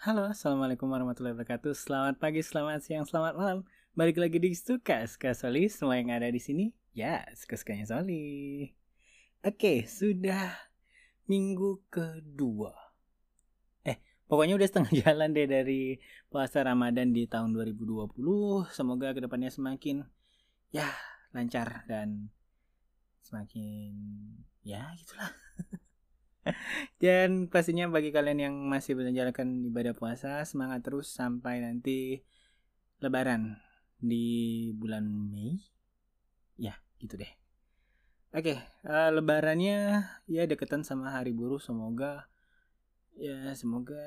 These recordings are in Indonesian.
Halo, Assalamualaikum warahmatullahi wabarakatuh. Selamat pagi, selamat siang, selamat malam. Balik lagi di Suka Suka Soli. Semua yang ada di sini, ya suka-sukanya Soli. Oke, sudah minggu kedua. Eh, pokoknya udah setengah jalan deh dari puasa Ramadan di tahun 2020. Semoga ke depannya semakin ya lancar dan semakin ya gitulah. Dan pastinya bagi kalian yang masih menjalankan ibadah puasa, semangat terus sampai nanti lebaran di bulan Mei. Ya, gitu deh. Oke, uh, lebarannya ya deketan sama hari buruh, semoga ya semoga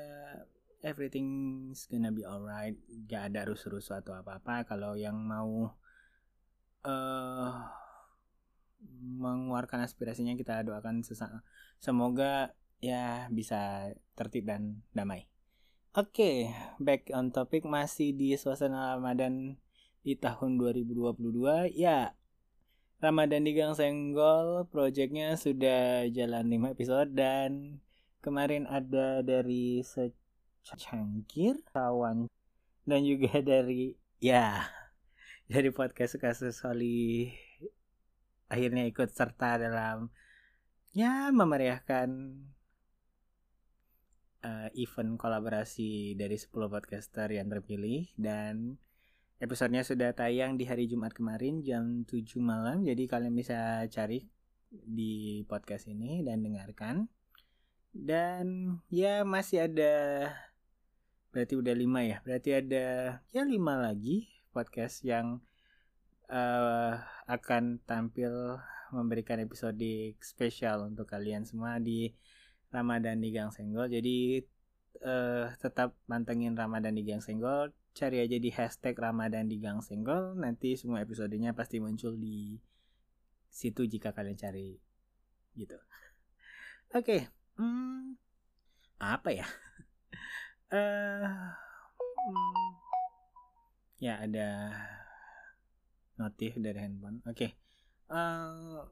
everything's gonna be alright. Gak ada rusuh-rusuh atau apa-apa. Kalau yang mau uh, mengeluarkan aspirasinya kita doakan sesa semoga ya bisa tertib dan damai. Oke, okay, back on topic masih di suasana Ramadan di tahun 2022. Ya, Ramadan di Gang Senggol projectnya sudah jalan 5 episode dan kemarin ada dari secangkir kawan dan juga dari ya dari podcast kasus Soli akhirnya ikut serta dalam ya memeriahkan uh, event kolaborasi dari 10 podcaster yang terpilih. Dan episodenya sudah tayang di hari Jumat kemarin jam 7 malam. Jadi kalian bisa cari di podcast ini dan dengarkan. Dan ya masih ada berarti udah lima ya? Berarti ada ya lima lagi podcast yang uh, akan tampil memberikan episode spesial untuk kalian semua di Ramadan di Gang Senggol. Jadi uh, tetap mantengin Ramadan di Gang Senggol. Cari aja di hashtag Ramadan di Gang Senggol. Nanti semua episodenya pasti muncul di situ jika kalian cari gitu. Oke, okay. hmm, apa ya? uh, hmm, ya ada notif dari handphone. Oke. Okay. Uh,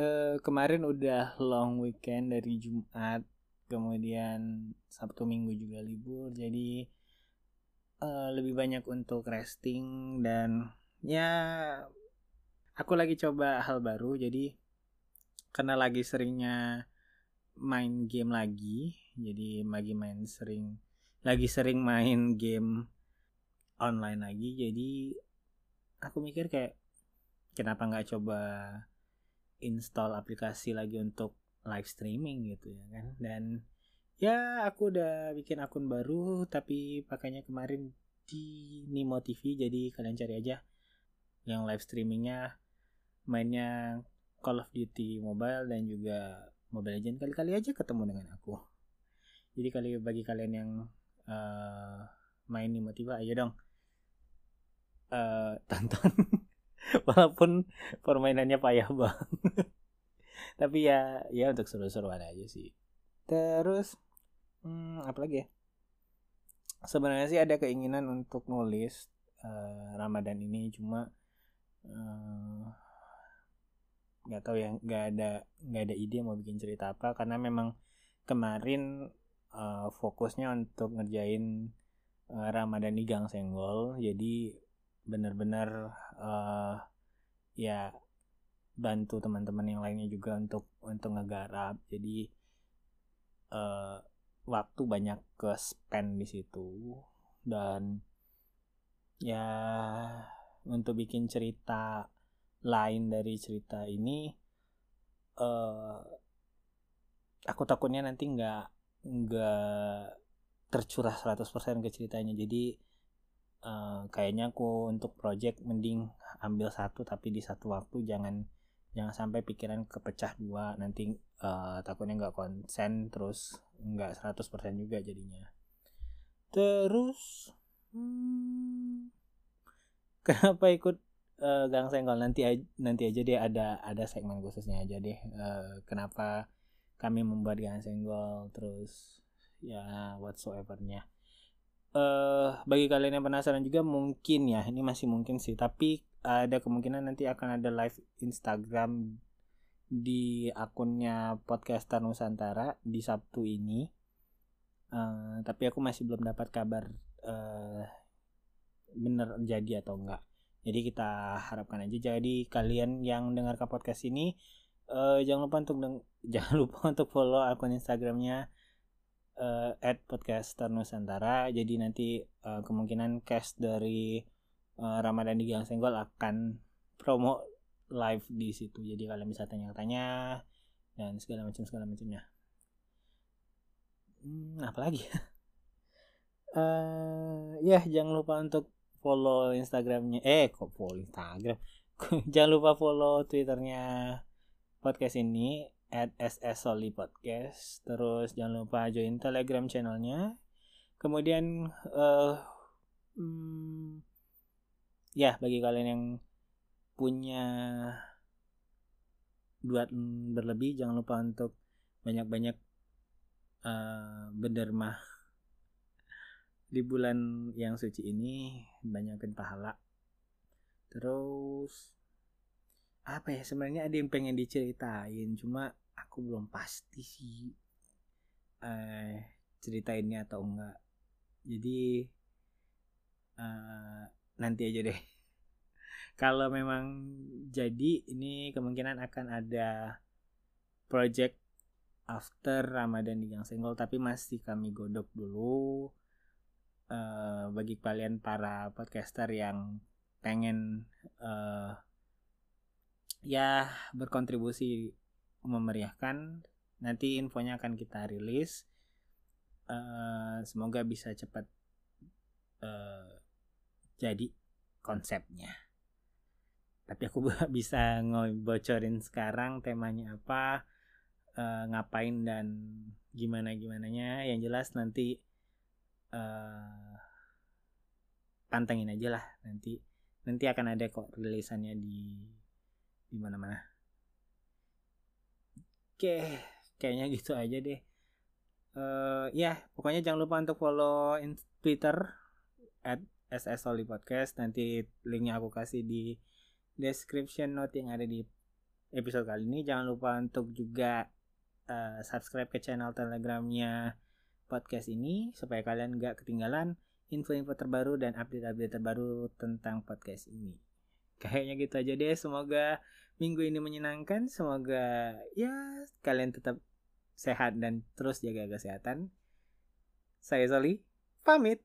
uh, kemarin udah long weekend dari Jumat, kemudian Sabtu Minggu juga libur, jadi uh, lebih banyak untuk resting dan ya aku lagi coba hal baru, jadi karena lagi seringnya main game lagi, jadi lagi main sering lagi sering main game online lagi, jadi aku mikir kayak kenapa nggak coba install aplikasi lagi untuk live streaming gitu ya kan? Dan ya aku udah bikin akun baru tapi pakainya kemarin di Nimo TV jadi kalian cari aja yang live streamingnya. Mainnya Call of Duty Mobile dan juga Mobile Legend kali-kali aja ketemu dengan aku. Jadi kali bagi kalian yang uh, main Nimo TV ayo dong uh, tonton. Walaupun permainannya payah banget. Tapi ya ya untuk seru-seruan aja sih. Terus hmm, apa lagi ya? Sebenarnya sih ada keinginan untuk nulis uh, Ramadan ini. Cuma eh, nggak uh, tahu ya nggak ada nggak ada ide mau bikin cerita apa. Karena memang kemarin uh, fokusnya untuk ngerjain uh, Ramadan di Gang Senggol. Jadi benar-benar uh, ya bantu teman-teman yang lainnya juga untuk untuk ngegarap. Jadi uh, waktu banyak ke spend di situ. Dan ya untuk bikin cerita lain dari cerita ini uh, aku takutnya nanti nggak nggak tercurah 100% ke ceritanya. Jadi uh, kayaknya aku untuk project mending ambil satu tapi di satu waktu. Jangan jangan sampai pikiran kepecah dua. Nanti uh, takutnya nggak konsen terus nggak 100% juga jadinya. Terus hmm, kenapa ikut uh, gang senggol? Nanti aja, nanti aja deh ada ada segmen khususnya aja deh. Uh, kenapa kami membuat gang senggol? Terus ya whatsoevernya uh, bagi kalian yang penasaran juga mungkin ya ini masih mungkin sih tapi ada kemungkinan nanti akan ada live Instagram di akunnya podcaster Nusantara di Sabtu ini. Uh, tapi aku masih belum dapat kabar uh, bener jadi atau enggak. Jadi kita harapkan aja. Jadi kalian yang dengar ke podcast ini uh, jangan lupa untuk jangan lupa untuk follow akun instagramnya uh, at podcaster nusantara. Jadi nanti uh, kemungkinan cast dari uh, ramadan di gang senggol akan promo live di situ. Jadi kalian bisa tanya-tanya dan segala macam segala macamnya. Hmm, apa lagi? Uh, ya jangan lupa untuk follow instagramnya. Eh kok follow instagram? Jangan lupa follow twitternya podcast ini at ss soli podcast. Terus jangan lupa join telegram channelnya. Kemudian uh, hmm, ya bagi kalian yang punya duat berlebih jangan lupa untuk banyak-banyak uh, berderma di bulan yang suci ini. Banyakin pahala. Terus apa ya sebenarnya ada yang pengen diceritain cuma aku belum pasti sih uh, ceritainnya atau enggak. Jadi uh, nanti aja deh. Kalau memang jadi ini kemungkinan akan ada project after Ramadan di Gang Senggol tapi masih kami godok dulu uh, bagi kalian para podcaster yang pengen uh, ya berkontribusi memeriahkan. Nanti infonya akan kita rilis. Uh, semoga bisa cepat uh, jadi konsepnya. Tapi aku bisa ngebocorin sekarang temanya apa uh, ngapain dan gimana gimana nya yang jelas nanti uh, pantengin aja lah. Nanti nanti akan ada kok rilisannya di di mana mana oke kayaknya gitu aja deh uh, ya pokoknya jangan lupa untuk follow in Twitter at SS Podcast nanti linknya aku kasih di description note yang ada di episode kali ini. Jangan lupa untuk juga uh, subscribe ke channel telegramnya podcast ini supaya kalian gak ketinggalan info-info terbaru dan update-update terbaru tentang podcast ini. Kayaknya gitu aja deh. Semoga minggu ini menyenangkan. Semoga ya kalian tetap sehat dan terus jaga kesehatan. Saya Zoli, pamit.